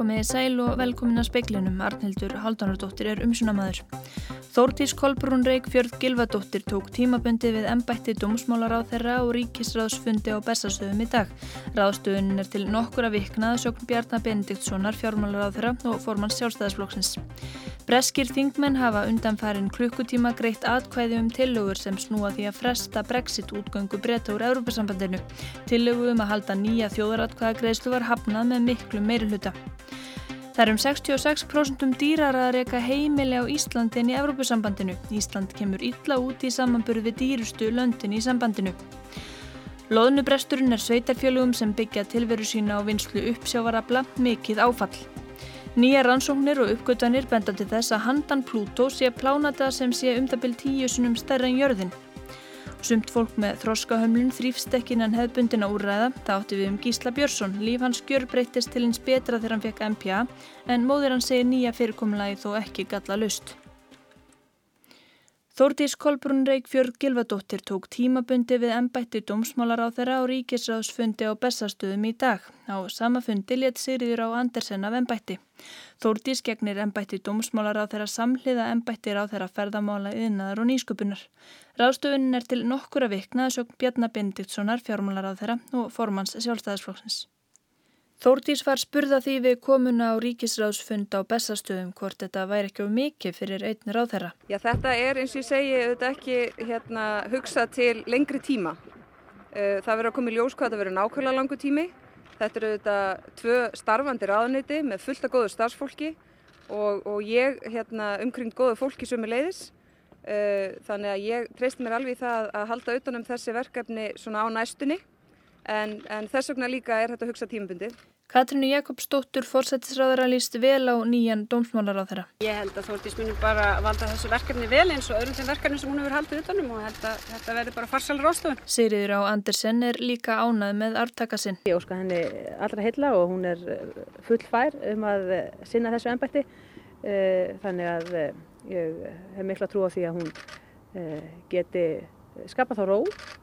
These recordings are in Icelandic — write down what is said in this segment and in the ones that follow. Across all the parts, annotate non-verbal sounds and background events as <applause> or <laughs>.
Komið sæl og velkomin að speiklinum, Arnhildur Haldanardóttir er umsunamaður. Þórtís Kolbrún Reykj Fjörð Gilvadóttir tók tímabundi við embætti dómsmálar á þeirra og ríkisráðsfundi á Bessastöðum í dag. Ráðstöðun er til nokkura viknað sögn Bjarnar Benediktssonar fjármálar á þeirra og formann sjálfstæðisflokksins. Breskir þingmenn hafa undanfærin klukkutíma greitt atkvæði um tillögur sem snúa því að fresta brexit útgöngu breyta úr Európa-sambandinu. Tillögu um að halda nýja þjóðaratkvæðagreðslu var hafnað með miklu meiri hluta. Það er um 66% um dýrar að reyka heimili á Íslandi en í Evrópusambandinu. Ísland kemur illa út í samanburð við dýrustu löndin í sambandinu. Lóðnubresturinn er sveitarfjölugum sem byggja tilveru sína á vinslu uppsjávarabla mikið áfall. Nýja rannsóknir og uppgötanir benda til þess að handan Plútó sé plánata sem sé um það byrj tíu sunum stærra en jörðin. Sumt fólk með þroskahömlun þrýfst ekki innan hefðbundina úrræða. Það átti við um Gísla Björnsson. Líf hans gjör breytist til hins betra þegar hann fekk MPA en móðir hann segir nýja fyrirkomulagi þó ekki galla lust. Þórdís Kolbrún Reykjörg Gilvadóttir tók tímabundi við ennbætti dómsmálar á ríkisráðsfundi á bestastöðum í dag. Á sama fundi let Sigriður á Andersen af ennbætti. Þórdís gegnir ennbætti dómsmálar á þeirra samhliða ennbættir á þeirra ferðamála yðnaðar og nýsköpunar. Ráðstöfunin er til nokkura vikna sög Bjarnar Bendiktssonar fjármálar á þeirra og formans sjálfstæðisflokksins. Þórdís var spurða því við komuna á ríkisráðsfund á bestastöðum hvort þetta væri ekki of mikið fyrir einn ráð þeirra. Já þetta er eins og ég segi þetta ekki hérna, hugsað til lengri tíma. Það verður að koma í ljós hvað þetta verður nákvæmlega langu tími. Þetta eru þetta tvö starfandi ráðniti með fullt af góðu starfsfólki og, og ég hérna, umkring góðu fólki sem er leiðis. Þannig að ég treyst mér alveg í það að halda utanum þessi verkefni svona á næstunni en, en þess vegna líka er þetta hugsa tímabundi. Katrínu Jakobsdóttur fórsættisráður að líst vel á nýjan dómsmálar á þeirra. Ég held að Þórtís munir bara valda þessu verkefni vel eins og öðrum þeim verkefni sem hún hefur haldið utanum og held að þetta verður bara farsalur ástofun. Sigriður á Andersen er líka ánað með artaka sinn. Ég óska henni allra heilla og hún er full fær um að sinna þessu ennbætti eh, þannig að eh, ég hef miklu að trúa því að hún eh, geti skapa þá ró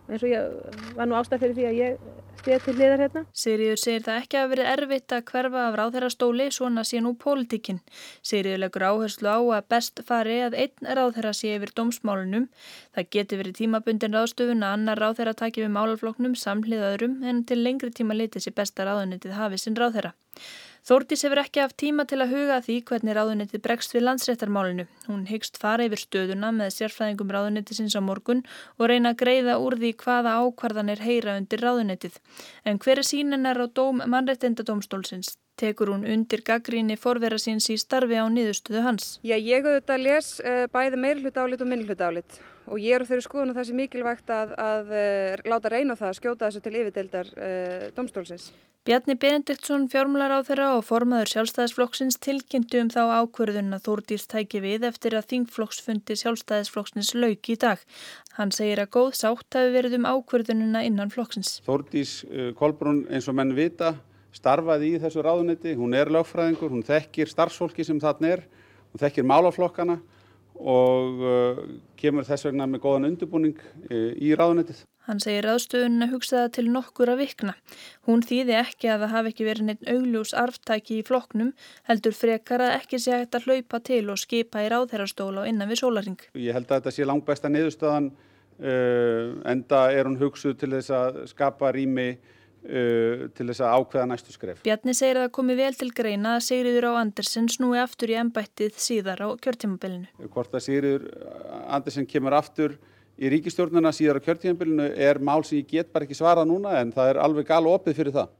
eins og ég var nú ástæð fyrir því að ég stið til liðar hérna. Sigriður segir það ekki að verið erfitt að hverfa af ráðherrastóli svona sé nú pólitíkin. Sigriður leggur áherslu á að best fari að einn ráðherra sé yfir dómsmálunum. Það geti verið tímabundin ráðstöfun að annar ráðherra taki við málafloknum samhliðaðurum en til lengri tíma litið sé besta ráðunitið hafi sinn ráðherra. Þórdís hefur ekki haft tíma til að huga því hvernig ráðunitið bregst við landsréttarmálinu. Hún hyggst fara yfir stöðuna með sérfræðingum ráðunitisins á morgun og reyna að greiða úr því hvaða ákvarðanir heyra undir ráðunitið. En hver er sínenar á dóm mannrettindadómstólsins? Tekur hún undir gaggríni forvera síns í starfi á niðurstöðu hans? Já, ég auðvitað les uh, bæði meirhluta álit og minnhluta álit og ég er á þeirri skoðun að það sé mikilvægt að, að uh, láta reyna það að skjóta þessu til yfirdeildar uh, domstólsins. Bjarni Benediktsson fjármular á þeirra og formaður sjálfstæðisflokksins tilkynntu um þá ákverðun að Þórdís tæki við eftir að þingflokksfundi sjálfstæðisflokksins lauk í dag. Hann segir að góð sátt hafi verið um ákverðununa innan flokksins. Þórdís Kolbrún eins og menn vita starfaði í þessu ráðunetti, hún er lögfræðingur, hún þekkir starfsfólki sem þarna er, hún þekkir málaflokkana og uh, kemur þess vegna með góðan undirbúning uh, í ráðunettið. Hann segir ráðstöðun að hugsa það til nokkur að vikna. Hún þýði ekki að það hafi ekki verið neitt augljós arftæki í flokknum, heldur frekar að ekki sé hægt að hlaupa til og skipa í ráðherrastóla og innan við sólaring. Ég held að þetta sé langt besta niðurstöðan, uh, enda er hún hugsuð til þess að skapa rými Uh, til þess að ákveða næstu skref. Bjarni segir að það komi vel til greina að Sigriður á Andersen snúi aftur í ennbættið síðar á kjörtímabilinu. Hvort að Sigriður Andersen kemur aftur í ríkistjórnuna síðar á kjörtímabilinu er mál sem ég get bara ekki svarað núna en það er alveg gal opið fyrir það.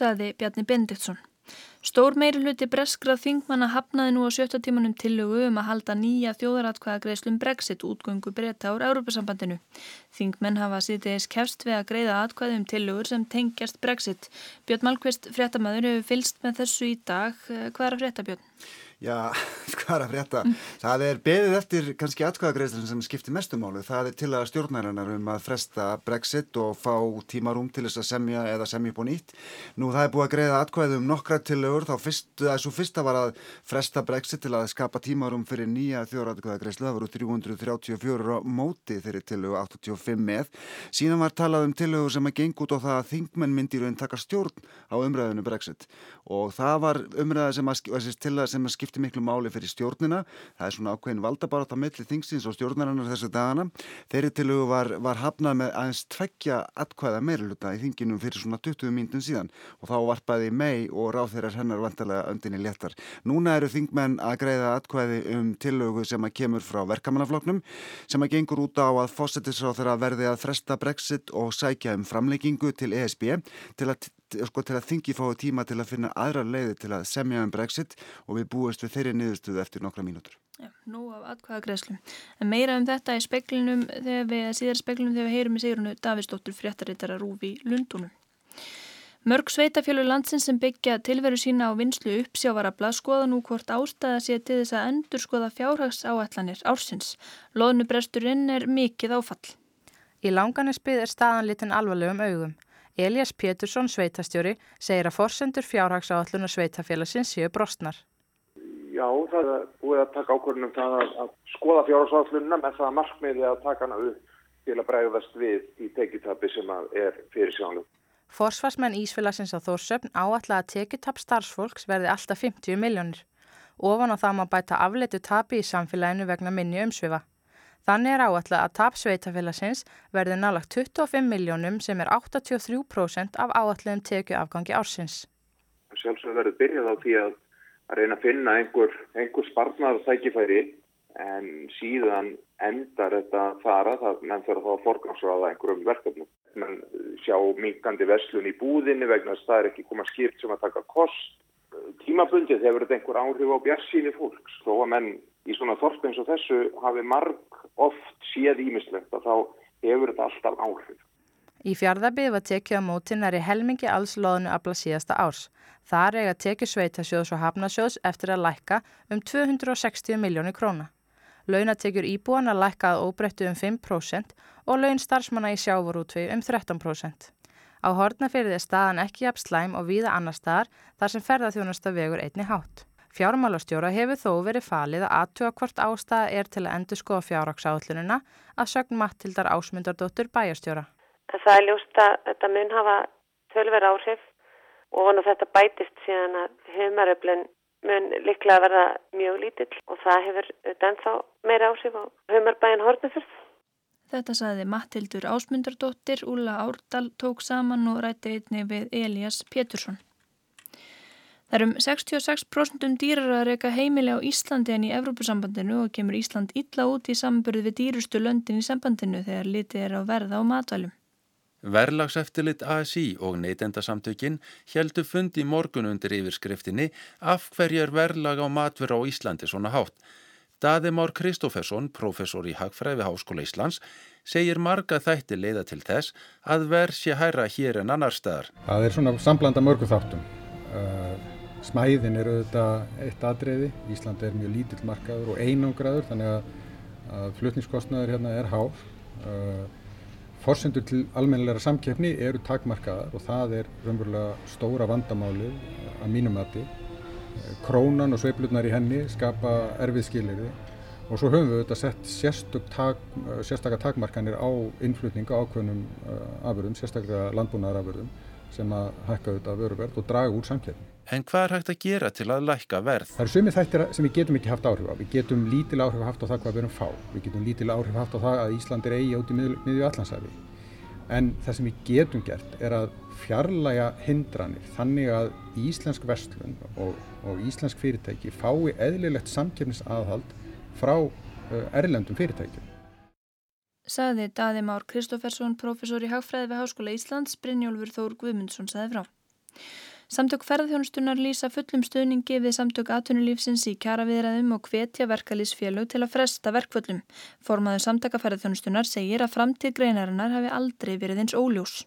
Saði Bjarni Bendiktsson. Stór meiri hluti breskra þingmanna hafnaði nú á sjötta tímanum tillögu um að halda nýja þjóðaratkvæðagreislum Brexit útgöngu breyta úr Európa-sambandinu. Þingmenn hafa sýtiðis kefst við að greiða atkvæði um tillögur sem tengjast Brexit. Björn Malmqvist, fréttamaður, hefur fylst með þessu í dag. Hvað er að frétta, Björn? Já, <laughs> hvað er að frétta? Það er beðið eftir kannski atkvæðagreðslun sem skiptir mestumálu. Það er til að stjórnarinnar um að fresta Brexit og fá tímarúm til þess að semja eða semja á nýtt. Nú það er búið að greiða atkvæðum nokkra tilögur. Þá fyrst, þessu fyrsta var að fresta Brexit til að skapa tímarúm fyrir nýja þjóratkvæðagreðslu. Það voru 334 á móti þeirri tilögu 85 með. Síðan var talað um tilögur sem að geng út á það að þingmenn myndir en taka stjórn á umræðinu Brexit. Og það var umræða sem að, sem að skipti miklu máli fyrir stjórnina. Það er svona ákveðin valdabarat á milli þingsins og stjórnarinnar þessu dagana. Þeirri tilugu var, var hafnað með aðeins tveggja atkvæða meiruluta í þinginum fyrir svona 20 mínutin síðan og þá varpaði mei og ráð þeirrar hennar vantarlega öndinni léttar. Núna eru þingmenn að greiða atkvæði um tilugu sem að kemur frá verkamannafloknum sem að gengur út á að fósettisráð þeirra verði að fresta Brexit og sækja um framleggingu til ESB til að sko, til að þingi fái tíma til að finna aðra leiði til að semja um Brexit og við búumst við þeirri niðurstuðu eftir nokkra mínútur. Já, nú af atkvæða greiðslum. En meira um þetta í speklinum þegar við, síðar speklinum þegar við heyrum í Sigrunu Davisdóttur fréttarittara Rúfi Lundunum. Mörg sveitafjölu landsins sem byggja tilveru sína á vinslu uppsjávarabla skoða nú hvort ástæða sé til þess að endur skoða fjárhagsáætlanir ársins. Lóðnubresturinn er mikið áfall. Í langanisbyð er staðan litin alvarlegum augum. Elias Pétursson, sveitastjóri, segir að forsendur fjárhagsáallunar sveitafélagsins séu brostnar. Já, það er búið að taka ákvörðunum það að, að skoða fjárhagsáallununa með það markmiði að taka hana upp til að bregðast við í tekitabi sem er fyrir sjálf. Forsvarsmenn Ísfélagsins á Þórsöfn áallega að tekitapp starfsfólks verði alltaf 50 miljónir. Ofan á það má bæta afleitu tapi í samfélaginu vegna minni umsvifa. Þannig er áallega að tap sveitafélagsins verði nálagt 25 miljónum sem er 83% af áallegum tekju afgangi ársins. Sjálfsög verður byrjað á því að, að reyna að finna einhver, einhver sparnar þækifæri en síðan endar þetta fara það menn þarf þá að forgansraða einhverjum verkefnum. Menn sjá minkandi veslun í búðinni vegna þess að það er ekki koma skipt sem að taka kost. Tímabundið hefur þetta einhver áhrif á bjarsíni fólks þó að menn í svona þorp eins og þessu hafi marg oft séð ímislegt að þá hefur þetta alltaf áhrif. Í fjardabíð var tekið á mótin í helmingi alls loðinu afla síðasta árs. Þar eiga tekið sveitasjóðs og hafnasjóðs eftir að lækka um 260 miljónu króna. Launatekjur íbúan að lækka að óbreyttu um 5% og laun starfsmanna í sjávorútvei um 13%. Á hortnafyrði er staðan ekki jafn slæm og víða annar staðar þar sem ferðarþjónasta vegur einni hátt. Fjármálastjóra hefur þó verið falið að aðtuga hvort ástæða er til að endur skoða fjárraksáallununa að sögn Mattildar Ásmundardóttur bæjarstjóra. Það er ljúst að þetta mun hafa tölver áhrif og vona þetta bætist síðan að humaröflun mun liklega verða mjög lítill og það hefur ennþá meira áhrif á humarbæjan Hortnefjörð. Þetta saði Mattildur Ásmundardóttir, Úla Árdal tók saman og rætti einni við Elias Pétursson. Það er um 66% dýrar að reyka heimili á Íslandi en í Evrópusambandinu og kemur Ísland illa út í samburði við dýrustu löndin í sambandinu þegar litið er á verða og matvælum. Verlagseftirlit ASI og neytendasamtökin heldu fundi morgun undir yfirskriftinni af hverjar verlag á matverð á Íslandi svona hátt. Daðimár Kristófersson, professor í Hagfræði Háskóla Íslands, segir marga þætti leiða til þess að verð sé hæra hér en annar staðar. Það er svona samblanda mörgu þáttum. Uh, Smæðin er auðvitað eitt aðdreiði. Ísland er mjög lítill markaður og einangraður þannig að, að flutningskostnaður hérna er hár. Uh, Forsendur til almennilega samkeppni eru takmarkaðar og það er raunverulega stóra vandamáli að mínum mati. Krónan og sveiflurnar í henni skapa erfið skilirði og svo höfum við auðvitað sett tak, sérstaklega takmarkanir á innflutninga ákveðnum uh, afurðum, sérstaklega landbúnaðarafurðum sem að hækka auðvitað vöruverð og draga úr samkeppni. En hvað er hægt að gera til að lækka verð? Það eru sumið þættir sem við getum ekki haft áhrif á. Við getum lítil áhrif haft á það hvað við erum fá. Við getum lítil áhrif haft á það að Ísland er eigi át í miðju allansæfi. En það sem við getum gert er að fjarlæga hindranir þannig að íslensk verslun og, og íslensk fyrirtæki fái eðlilegt samkjöfnisaðhald frá uh, erlendum fyrirtækjum. Saði Daði Már Kristófersson, professor í Hagfræði við Háskóla Íslands, Brynjólfur Þór Guðmundsson saði frá. Samtök ferðarþjónustunar lýsa fullum stöðningi við samtök atvinnulífsins í kjaraviðræðum og hvetja verkalýsfélög til að fresta verkvöllum. Formaður samtaka ferðarþjónustunar segir að framtíð greinarinnar hafi aldrei verið eins óljós.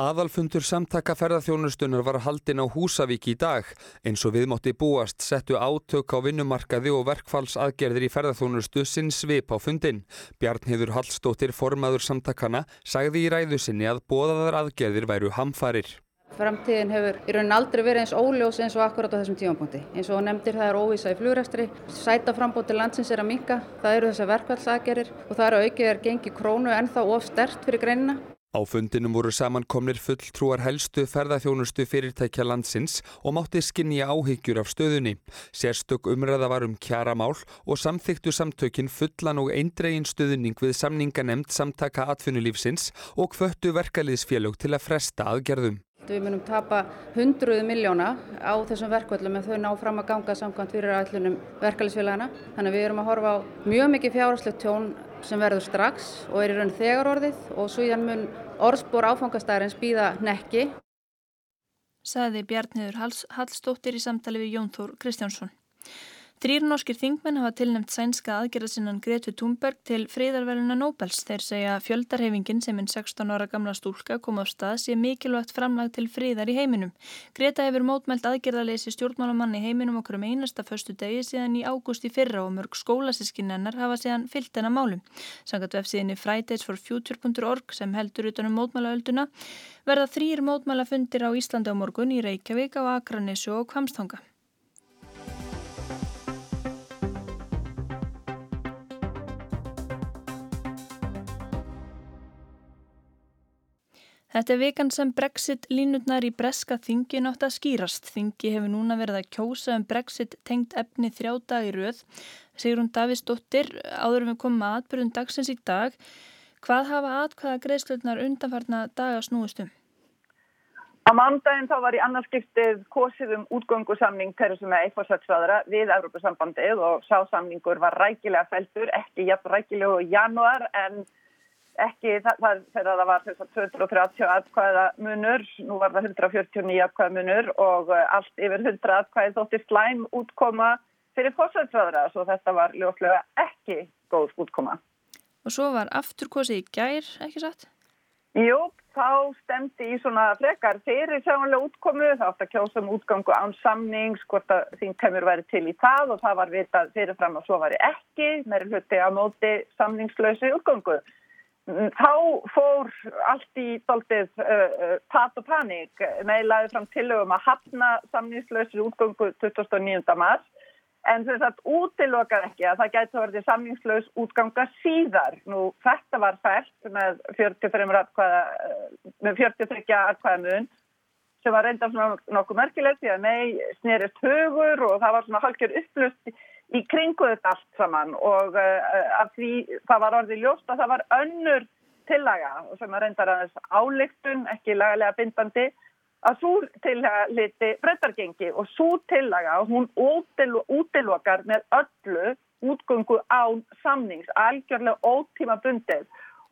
Aðalfundur samtaka ferðarþjónustunar var haldin á Húsavík í dag. Eins og viðmátti búast settu átök á vinnumarkaði og verkfallsaðgerðir í ferðarþjónustu sinn svip á fundin. Bjarnhiður Hallstóttir, formaður samtakana, sagði í ræðu sinni að bóðaðar aðgerðir væru hamfarir. Framtíðin hefur í raunin aldrei verið eins óljós eins og akkurat á þessum tímapunkti. Eins og nefndir það er óvísa í flugræstri, sæta frambóti landsins er að minka, það eru þessar verkvallsagerir og það eru aukið er gengi krónu en þá of stert fyrir greinina. Á fundinum voru samankomnir fulltrúar helstu ferðarþjónustu fyrirtækja landsins og mátti skinja áhyggjur af stöðunni. Sérstök umræða var um kjaramál og samþyktu samtökin fullan og eindregin stöðning við samninganemnd samtaka atvinnulífsins og kvöttu verkaliðsfélög til að fresta aðgerðum. Við munum tapa hundruðu miljóna á þessum verkvöldum en þau ná fram að ganga samkvæmt fyrir ætlunum verkefælisfélagana. Þannig að við erum að horfa á mjög mikið fjárhagslegt tjón sem verður strax og er í raun þegar orðið og svo í hann mun orðspor áfangastæðarins býða nekki. Saði Bjarniður Hallstóttir í samtali við Jón Þór Kristjánsson. Þrýr norskir þingmenn hafa tilnæmt sænska aðgerðasinnan Gretu Thunberg til friðarverðuna Nobels. Þeir segja að fjöldarhefingin sem en 16 ára gamla stúlka kom á stað sé mikilvægt framlag til friðar í heiminum. Greta hefur mótmælt aðgerðaleysi stjórnmálamann í heiminum okkur um einasta förstu degi síðan í ágúst í fyrra og mörg skólasískinennar hafa síðan fyllt hennar málum. Sangat vefsíðinni fridaysforfuture.org sem heldur utanum mótmælaölduna verða þrýr mótmælafundir á Íslandi á morgun í Reykjavík á Akranessu og Kvamstanga. Þetta er vikan sem Brexit línutnar í breska þingi nátt að skýrast. Þingi hefur núna verið að kjósa um Brexit tengt efni þrjá dag í rauð. Sigrun Davísdóttir, áður við komum að atbyrjun dagsins í dag. Hvað hafa atkvæða greiðslutnar undanfarna daga snúistum? Á mándaginn þá var í annarskiptið kosið um útgöngusamning Teresu með eitthvarsvætsvæðara við Európa-sambandið og sásamningur var rækilega feltur, ekki jafn rækilega í januar en ekki það þegar það var 230 atkvæða munur, nú var það 149 atkvæða munur og eh, allt yfir 100 atkvæði þótti slæm útkoma fyrir fórsætsræðra svo þetta var ljóslega ekki góð útkoma. Og svo var afturkosið í gær, ekki satt? Jú, þá stemdi í svona frekar fyrir sjáanlega útkomu, þá átt að kjósa um útgangu án samnings, hvort að þín kemur væri til í það og það var vitað fyrirfram að svo væri ekki, meiri hluti á móti samningslausi útgangu. Þá fór allt í doldið uh, uh, pat og paník meilaði fram tilögum að hafna samningslausri útgöngu 29. mars en þess að útilokar ekki að það gæti að verði samningslaus útganga síðar. Nú þetta var fælt með 43 atkvæða, með 43 atkvæða mun sem var reynda svona nokkuð merkilegt því að nei snerist hugur og það var svona halkjör upplust í kringu þetta allt saman og uh, af því það var orðið ljóst að það var önnur tillaga sem að reyndar aðeins álygtun, ekki lagalega bindandi, að svo tillaga liti breytargengi og svo tillaga hún útilokar með öllu útgöngu án samnings, algjörlega ótíma bundið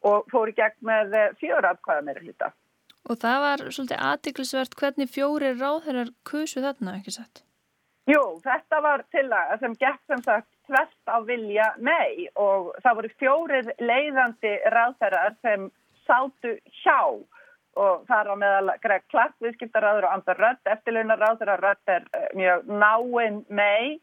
og fór í gegn með fjóra aðkvæða meira hlita. Og það var svolítið aðtiklisvert hvernig fjóri ráðherrar kusu þarna, ekki satt? Jú, þetta var tillaga sem gekk sem sagt tvert á vilja mei og það voru fjórir leiðandi ráðherrar sem sátu hjá og það er á meðal Greg Clark, viðskiptaráður og Andar Rött, eftirlaunar ráður að Rött er eh, mjög náinn mei.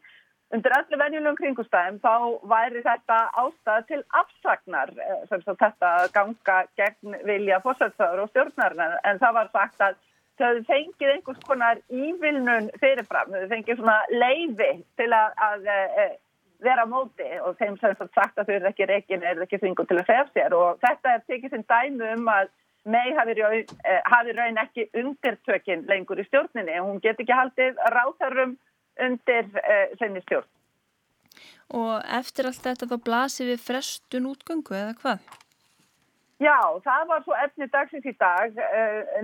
Undir öllu venjulegum kringustæðum þá væri þetta ástæð til afsagnar eh, sem þetta ganga gegn vilja fórsætsaður og stjórnar en það var sagt að þau fengið einhvers konar ívilnun fyrirfram, þau fengið svona leiði til að, að, e, vera móti og þeim sem sagt að þau eru ekki reikin eða ekki þvingu til að segja sér og þetta er tekið sem dæmu um að mei hafi raun, e, hafi raun ekki undirtökin lengur í stjórninni og hún get ekki haldið ráðarum undir e, senni stjórn. Og eftir allt þetta þá blasir við frestun útgöngu eða hvað? Já, það var svo efni dagsins í dag.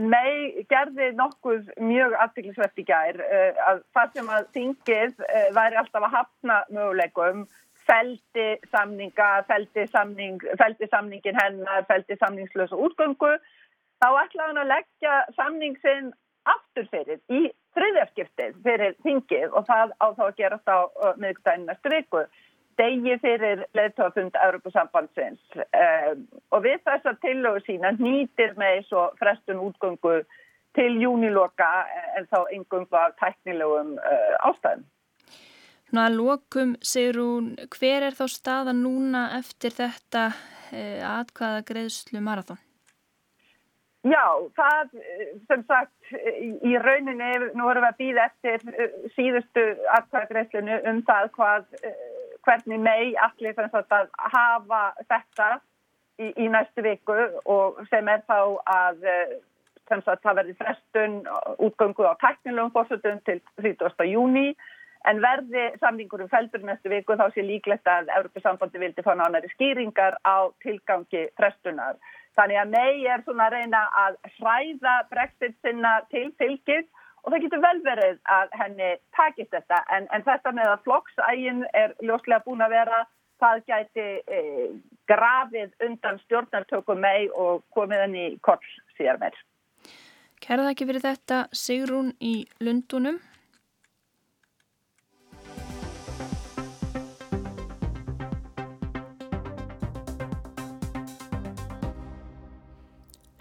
Nei eh, gerði nokkuð mjög aftiklisvert í gær eh, að það sem að þingið eh, væri alltaf að hafna möguleikum, feldi samninga, feldi, samning, feldi samningin hennar, feldi samningslösa útgöngu, þá ætlaði hann að leggja samningsin aftur fyrir í þriðjarskiptið fyrir þingið og það á þá að gerast á miðugdægin næstu viku. Degi fyrir leðtofund Europasambandsins um, og við þessa tillögu sína nýtir með svo frestun útgöngu til júniloka en þá yngöngu af tæknilegum uh, ástæðum. Ná að lokum, segir hún, hver er þá staða núna eftir þetta uh, atkvaða greiðslu marathón? Já, það sem sagt í rauninni, nú erum við að býða eftir síðustu atkvæðagreislinu um það hvað, hvernig mei allir að hafa þetta í, í næstu viku og sem er þá að sagt, það verði frestun útgöngu á teknilegum fórsöldum til 30. júni en verði samningur um feldur næstu viku þá sé líklegt að Európa-sambandi vildi fá nánari skýringar á tilgangi frestunar. Þannig að mei er svona að reyna að hræða brexit sinna til fylgis og það getur vel verið að henni takist þetta en, en þetta með að flokksægin er ljóslega búin að vera það gæti e, grafið undan stjórnartökum mei og komið henni í koll síðar meir. Kæra þakki fyrir þetta Sigrún í Lundunum.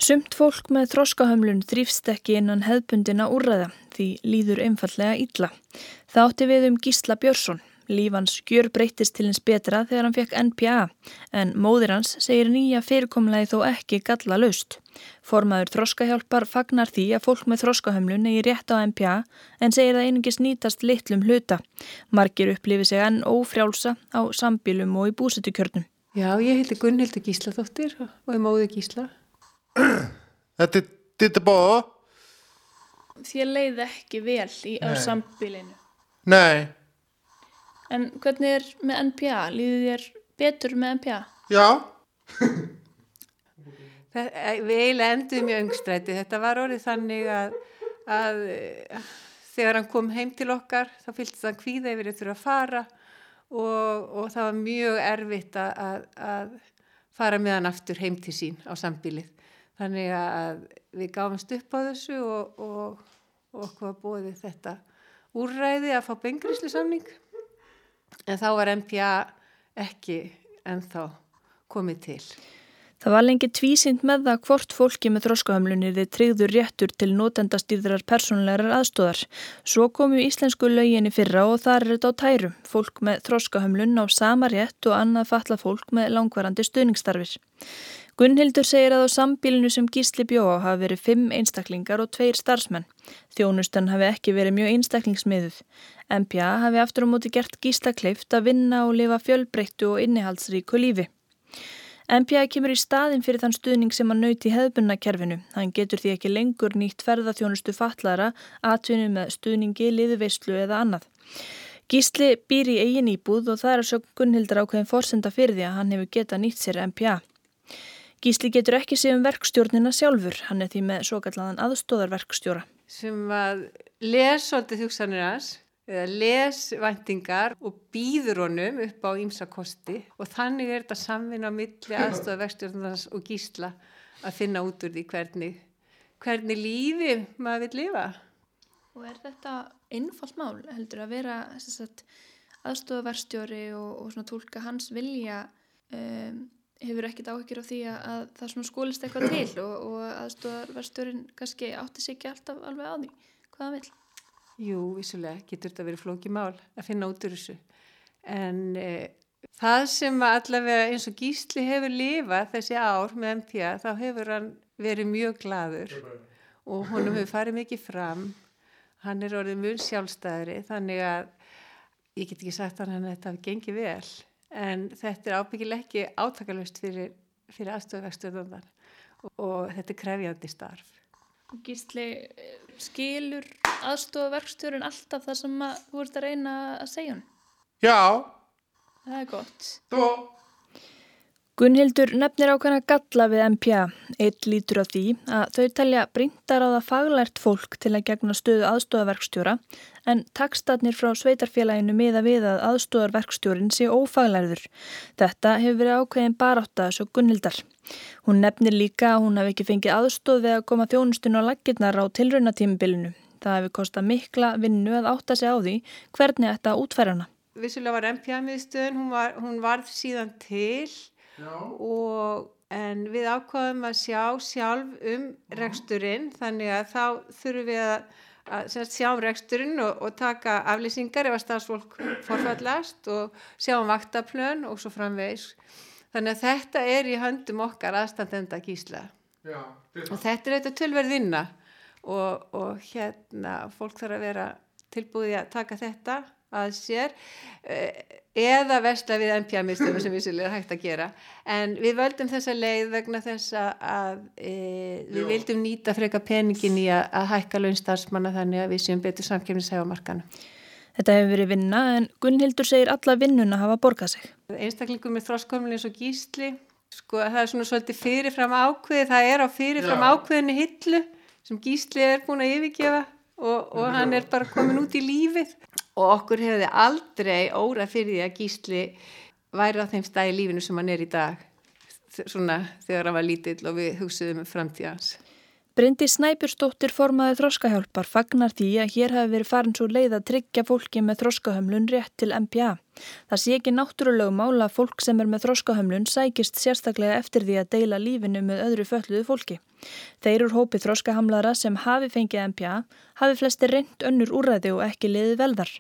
Sumt fólk með þroskahömlun þrýfst ekki innan hefbundina úrræða því líður einfallega illa. Það átti við um Gísla Björnsson. Lífans gjör breytist til hins betra þegar hann fekk NPA en móðir hans segir nýja fyrirkomlegi þó ekki galla laust. Formaður þroskahjálpar fagnar því að fólk með þroskahömlun eigi rétt á NPA en segir það einingis nýtast litlum hluta. Margir upplifi sig enn ófrjálsa á sambílum og í búsetukjörnum. Já, ég heiti Gunnhildur Gísladóttir og er móður Gísla. <clears throat> Þetta er þetta bóða? Þér leiði ekki vel í, á sambílinu. Nei. En hvernig er með NPA? Líði þér betur með NPA? Já. <laughs> Það, við eiginlega enduðum í öngstræti. Þetta var orðið þannig að, að þegar hann kom heim til okkar þá fylgst það hvíða yfir að þurfa að fara og, og það var mjög erfitt að, að fara með hann aftur heim til sín á sambílið. Þannig að við gáfumst upp á þessu og, og, og okkur var bóðið þetta úrræði að fá bengrislu samning en þá var MPA ekki ennþá komið til. Það var lengi tvísynd með það hvort fólki með þróskahömlunir þið tryggður réttur til notendastýðrar persónlegar aðstóðar. Svo komu íslensku löginni fyrra og þar er þetta á tæru. Fólk með þróskahömlun á sama rétt og annað falla fólk með langvarandi stuðningstarfir. Gunnhildur segir að á sambílinu sem Gísli bjóa hafi verið fimm einstaklingar og tveir starfsmenn. Þjónustan hafi ekki verið mjög einstaklingsmiðuð. MPA hafi aftur á móti gert Gísla kleift að vinna og lifa fjölbreyttu og innihaldsríku lífi. MPA kemur í staðin fyrir þann stuðning sem hann nauti hefðbunnakerfinu. Hann getur því ekki lengur nýtt ferðarþjónustu fatlara, atvinnu með stuðningi, liðveislu eða annað. Gísli býr í eigin íbúð og það er að sjá Gunnhildar ákveðin fórsenda fyrir því að hann hefur getað nýtt sér MPA. Gísli getur ekki séð um verkstjórnina sjálfur, hann er því með svo kallaðan aðstóðarverkstjóra. Sem að les svolítið hugsanir hans, eða les væntingar og býður honum upp á ímsakosti og þannig er þetta samvinna á milli aðstóðarverkstjórnarnas og Gísla að finna út úr því hvernig, hvernig lífi maður vil lifa. Og er þetta einfalt mál heldur að vera aðstofaverstjóri og, og svona tólka hans vilja um, hefur ekkert áhyggjur á því að, að það svona skólist eitthvað til <clears throat> og, og aðstofaverstjórin kannski átti sig ekki alltaf alveg á því. Hvað hann vil? Jú, vissulega getur þetta verið flóki mál að finna út úr þessu. En e, það sem allavega eins og Gísli hefur lifað þessi ár með MPA þá hefur hann verið mjög gladur og honum hefur farið mikið fram. Hann er orðið mjög sjálfstæðri þannig að ég get ekki sagt að hann þetta hafi gengið vel en þetta er ábyggileg ekki átakalust fyrir, fyrir aðstofavextuðan og, þetta er krefjandi starf. Gísli, skilur aðstofaverkstjórun alltaf það sem þú ert að reyna að segja hann? Já. Það er gott. Þú? Gunnhildur nefnir ákveðna galla við MPA. Eitt lítur á því að þau telja brindar á það faglært fólk til að gegna stöðu aðstofaverkstjóra en takstatnir frá sveitarfélaginu miða við að aðstofarverkstjórin sé ófaglærður. Þetta hefur verið ákveðin barátt að þessu Gunnhildar. Hún nefnir líka að hún hef ekki fengið aðstof við að koma þjónustun á laggirnar á tilraunatímbilinu. Það hefur kostað mikla vinnu að átta sig á því hvernig þetta útfærana. vissulega var MPA-miðstöðun, hún, var, hún varð síðan til og, en við ákvaðum að sjá sjálf um reksturinn þannig að þá þurfum við að, að sjá um reksturinn og, og taka aflýsingar ef að stafsfólk forfallast og sjá um vaktaplön og svo framvegs. Þannig að þetta er í höndum okkar aðstandenda gísla. Já, og þetta er þetta tölverð vinna og, og hérna fólk þarf að vera tilbúið að taka þetta að sér eh, eða vestla við NPA-mistöfum sem vissilega er hægt að gera en við völdum þessa leið vegna þess að e, við Já. vildum nýta freka peningin í að, að hækka launstarfsmanna þannig að við séum betur samkjöfnisægumarkana. Þetta hefur verið vinna en Gunnhildur segir alla vinnuna hafa borgað sig. Einstaklingum með þróskomlinn eins og gísli sko það er svona svolítið fyrirfram ákveði það er á fyrirfram Já. ákveðinu hillu sem gísli er búin að yfirgefa og, og hann er bara komin út í lífið og okkur hefði aldrei óra fyrir því að Gísli væri á þeim stæði lífinu sem hann er í dag svona þegar hann var lítill og við hugsaðum um framtíðans. Bryndi Snæpursdóttir formaði þróskahjálpar fagnar því að hér hafi verið farin svo leið að tryggja fólki með þróskahömlun rétt til MPA. Það sé ekki náttúrulegu mála að fólk sem er með þróskahömlun sækist sérstaklega eftir því að deila lífinu með öðru fölluðu fólki. Þeir úr hópi þróskahamlara sem hafi fengið MPA hafi flesti reynd önnur úræði og ekki liðið velðar.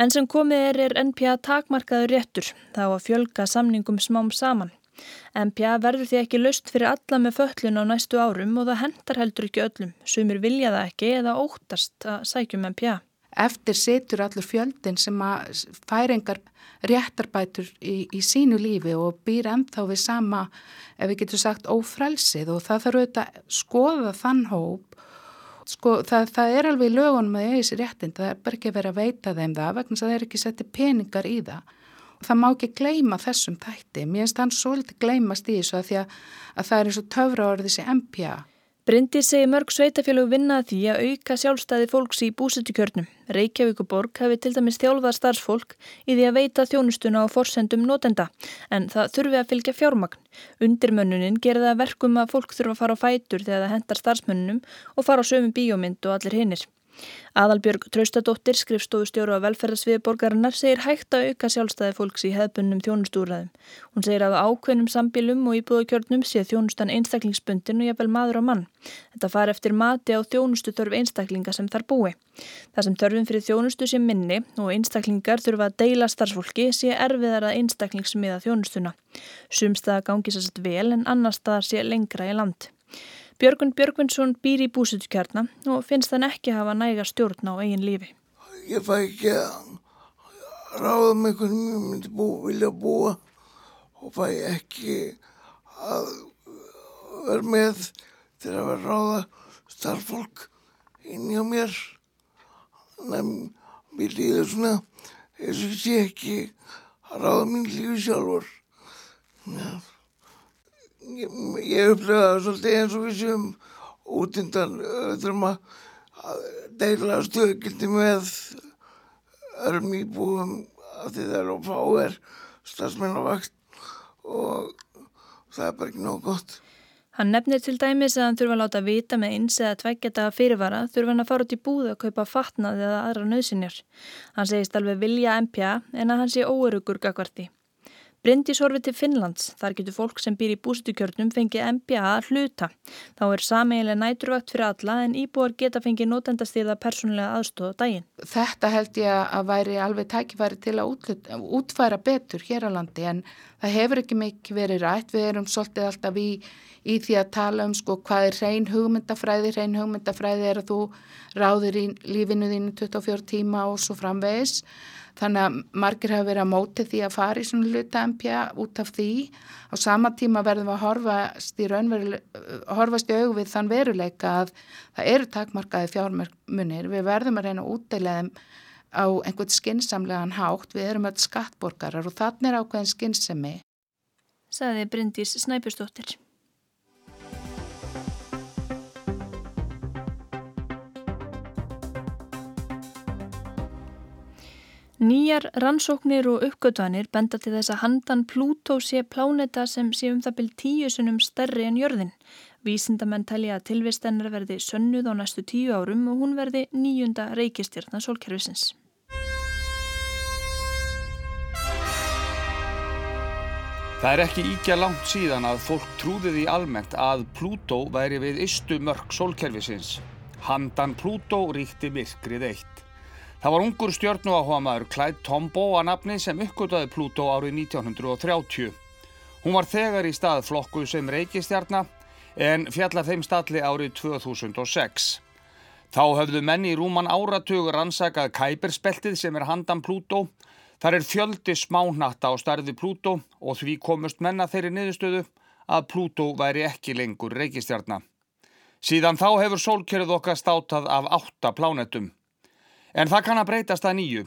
En sem komið er er NPA takmarkaður réttur þá að fjölga samningum smám saman. MPA verður því ekki löst fyrir alla með föllun á næstu árum og það hendar heldur ekki öllum. Sumir vilja það ekki eða óttast að sækjum MPA. Eftir setur allur fjöldin sem að færingar réttarbætur í, í sínu lífi og býr ennþá við sama, ef við getum sagt, ófrælsið og það þarf auðvitað að skoða þann hóp. Sko, það, það er alveg ég er þessi réttind, það er bara ekki verið að veita þeim það vegna að það er ekki settið peningar í það það má ekki gleima þessum þætti. Mér finnst þann svolítið gleimast í þessu að því að, að það er eins og töfra orðið þessi MPA. Bryndi segi mörg sveitafélög vinnað því að auka sjálfstæði fólks í búsettukjörnum. Reykjavíkuborg hafi til dæmis þjálfað starfsfólk í því að veita þjónustuna á forsendum notenda en það þurfi að fylgja fjármagn. Undirmönnunin gerða verkum að fólk þurfa að fara á fætur þegar það hendar starfsmönnunum og fara á sömu bíómynd og allir hinnir. Aðalbjörg Traustadóttir, skrifstofustjóru á velferðarsviði borgarinnar, segir hægt að auka sjálfstæði fólks í hefbunnum þjónustúræðum. Hún segir að ákveðnum sambílum og íbúðakjörnum sé þjónustan einstaklingsbundin og jafnvel maður á mann. Þetta far eftir mati á þjónustu þörf einstaklinga sem þar búi. Það sem þörfum fyrir þjónustu sé minni og einstaklingar þurfa að deila starfsfólki sé erfiðar að einstaklingsmiða þjónustuna. Sumstaða gangi sérst vel en annar staðar sé lengra í land. Björgun Björgvinsson býr í búsutukjarna og finnst þann ekki hafa næga stjórn á eigin lífi. Ég fæ ekki að ráða með hvernig ég myndi bú, vilja búa og fæ ekki að vera með til að vera ráða starffólk inn hjá mér. Að mér líður svona eins og sé ekki að ráða mín lífi sjálfur. Já ég, ég upplifa það svolítið eins og við séum út undan öðrum að deila stöðgildi með öðrum íbúum af því það er að fá er stafsmenn á vakt og það er bara ekki nóg gott. Hann nefnir til dæmis að hann þurfa að láta vita með eins eða tveggjata fyrirvara þurfa hann að fara út í búðu að kaupa fatnað eða aðra nöðsynjar. Hann segist alveg vilja MPA en að hann sé óerugur gagvarti. Bryndís horfið til Finnlands. Þar getur fólk sem býr í bústukjörnum fengið MBA að hluta. Þá er sameigilega næturvakt fyrir alla en íbúar geta fengið notendastýrða persónulega aðstóða daginn. Þetta held ég að væri alveg tækifæri til að útfæra betur hér á landi en það hefur ekki mikið verið rætt. Við erum svolítið alltaf í, í því að tala um sko hvað er reyn hugmyndafræði. Reyn hugmyndafræði er að þú ráðir í lífinu þínu 24 tíma og svo framvegis. Þannig að margir hafa verið að móti því að fara í svona hluta MPA út af því. Á sama tíma verðum við að horfast í, horfast í aug við þann veruleika að það eru takmarkaði fjármunir. Við verðum að reyna að útdeila þeim á einhvern skinsamlegan hátt. Við erum öll skattborgarar og þannig er ákveðin skinsemi. Saði Bryndís Snæpustóttir. Nýjar rannsóknir og uppgötvanir benda til þess að handan Plútó sé pláneta sem sé um það byrj tíu sunnum stærri en jörðin. Vísindamenn telja að tilvistennar verði sönnuð á næstu tíu árum og hún verði nýjunda reykistjörna sólkerfisins. Það er ekki íkja langt síðan að fólk trúðið í almennt að Plútó væri við ystu mörg sólkerfisins. Handan Plútó ríkti myrkrið eitt. Það var ungur stjórnu áhuga maður Clyde Tombaugh að nafni sem uppgötaði Plútó árið 1930. Hún var þegar í stað flokku sem reykistjarnar en fjallað þeim stalli árið 2006. Þá höfðu menni í rúman áratugur rannsakað Kæperspeltið sem er handan Plútó Þar er fjöldi smánatta á starfi Plútó og því komust menna þeirri niðurstöðu að Plútó væri ekki lengur reykistjarnar. Síðan þá hefur sólkerfið okkar státað af átta plánetum. En það kann að breytast að nýju.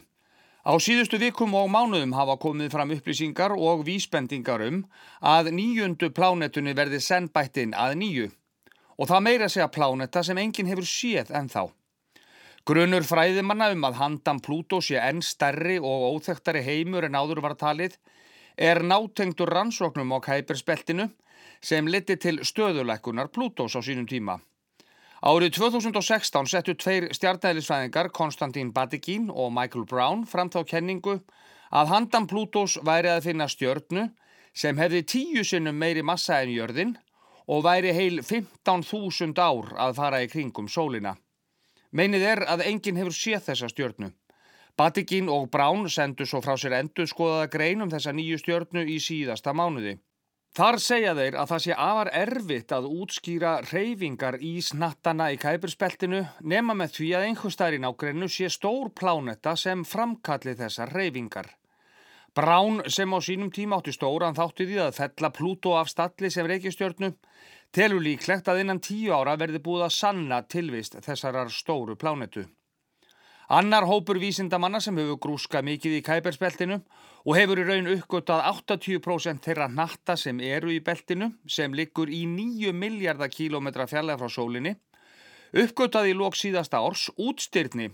Á síðustu vikum og mánuðum hafa komið fram upplýsingar og vísbendingar um að nýjundu plánetunni verði sennbættinn að nýju. Og það meira segja pláneta sem enginn hefur séð en þá. Grunur fræðimanna um að handan Plútó sé enn stærri og óþektari heimur en áður var talið er nátengtur rannsóknum á Kæpersbeltinu sem leti til stöðuleikunar Plútós á sínum tíma. Árið 2016 settu tveir stjarnæðlisfæðingar Konstantín Badigín og Michael Brown fram þá kenningu að handan Plútós væri að finna stjörnu sem hefði tíu sinnum meiri massa en jörðin og væri heil 15.000 ár að fara í kringum sólina. Meinið er að enginn hefur séð þessa stjörnu. Batikín og Brán sendu svo frá sér endur skoðaða grein um þessa nýju stjörnu í síðasta mánuði. Þar segja þeir að það sé afar erfitt að útskýra reyfingar í snattana í kæpurspeltinu nema með því að einhver starinn á greinu sé stór plánetta sem framkalli þessar reyfingar. Brán sem á sínum tíma átti stóran þátti því að fella Plútó af stalli sem reykjastjörnu telur líklegt að innan tíu ára verði búið að sanna tilvist þessarar stóru plánetu. Annar hópur vísindamanna sem hefur grúskað mikið í kæpersbeltinu og hefur í raun uppgötað 80% þeirra natta sem eru í beltinu sem liggur í 9 miljardar kílometra fjallega frá sólinni, uppgötað í lók síðasta árs útstyrni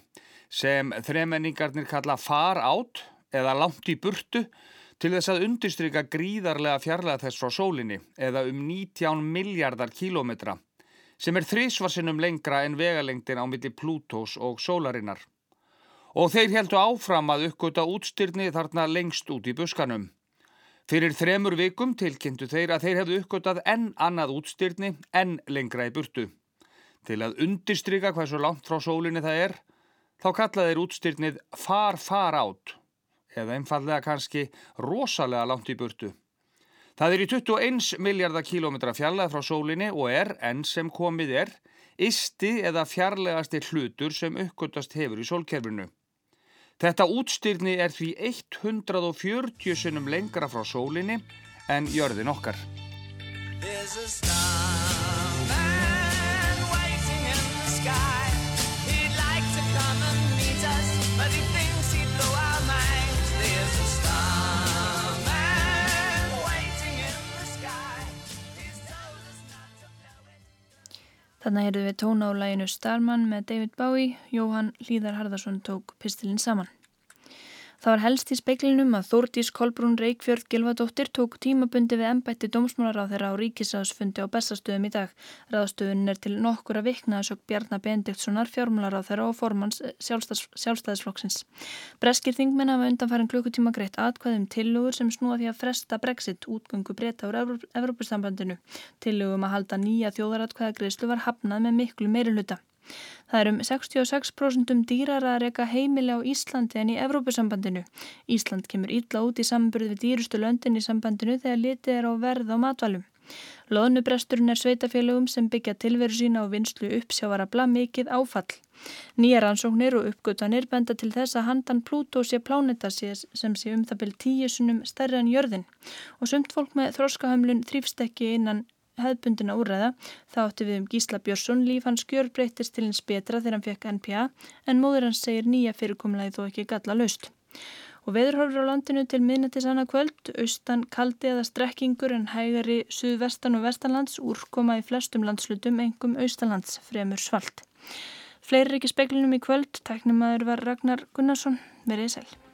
sem þremenningarnir kalla far átt eða langt í burtu til þess að undirstryka gríðarlega fjarlæða þess frá sólinni eða um 19 miljardar kílometra sem er þrísvarsinnum lengra en vegalengdin á milli Plútós og sólarinnar. Og þeir heldu áfram að uppgöta útstyrni þarna lengst út í buskanum. Fyrir þremur vikum tilkynntu þeir að þeir hefðu uppgötað enn annað útstyrni enn lengra í burtu. Til að undirstryka hvað svo langt frá sólinni það er, þá kallaðir útstyrnið far far átt eða einfallega kannski rosalega langt í burtu. Það er í 21 miljardar kílómetra fjarlæð frá sólinni og er, enn sem komið er, isti eða fjarlægasti hlutur sem uppgötast hefur í sólkerfinu. Þetta útstyrni er því 140 sinnum lengra frá sólinni en jörðin okkar. Þannig heyrðu við tóna á læginu Starman með David Bowie, Jóhann Hlíðar Harðarsson tók pistilinn saman. Það var helst í speiklinum að Þórdís Kolbrún Reykjörð Gilvadóttir tók tímabundi við ennbætti dómsmálaráð þeirra á ríkisráðsfundi á bestastöðum í dag. Ráðstöðun er til nokkura vikna að sjökk Bjarnar Bendiktssonar fjármálaráð þeirra og formans sjálfstæðs, sjálfstæðisflokksins. Breskir þingmenn hafa undanfærin klukkutíma greitt atkvæðum tillugur sem snúa því að fresta Brexit útgöngu breyta úr Evrópustambandinu. Tillugum að halda nýja þjóðaratkvæðagreyslu var hafnað með miklu meiri hluta. Það er um 66% um dýrar að reyka heimili á Íslandi en í Evrópusambandinu. Ísland kemur ítla út í samburð við dýrustu löndin í sambandinu þegar litið er á verð á matvælum. Lóðnubresturinn er sveitafélögum sem byggja tilveru sína og vinslu uppsjávara bla mikið áfall. Nýjar ansóknir og uppgötanir benda til þess að handan Plútó sé pláneta sem sé um það byrj tíu sunum stærri en jörðin og sumt fólk með þróskahömlun þrýfst ekki innan hefðbundina úrræða þá áttu við um Gísla Björnsson líf hans gjör breytist til hins betra þegar hann fekk NPA en móður hans segir nýja fyrirkomlaði þó ekki galla laust. Og veðurhorfur á landinu til miðnættis annað kvöld, austan kaldi eða strekkingur en hægari suðvestan og vestanlands úrkoma í flestum landslutum, engum austalands, fremur svalt. Fleiri ekki speklinum í kvöld, tæknum aður var Ragnar Gunnarsson, verið sæl.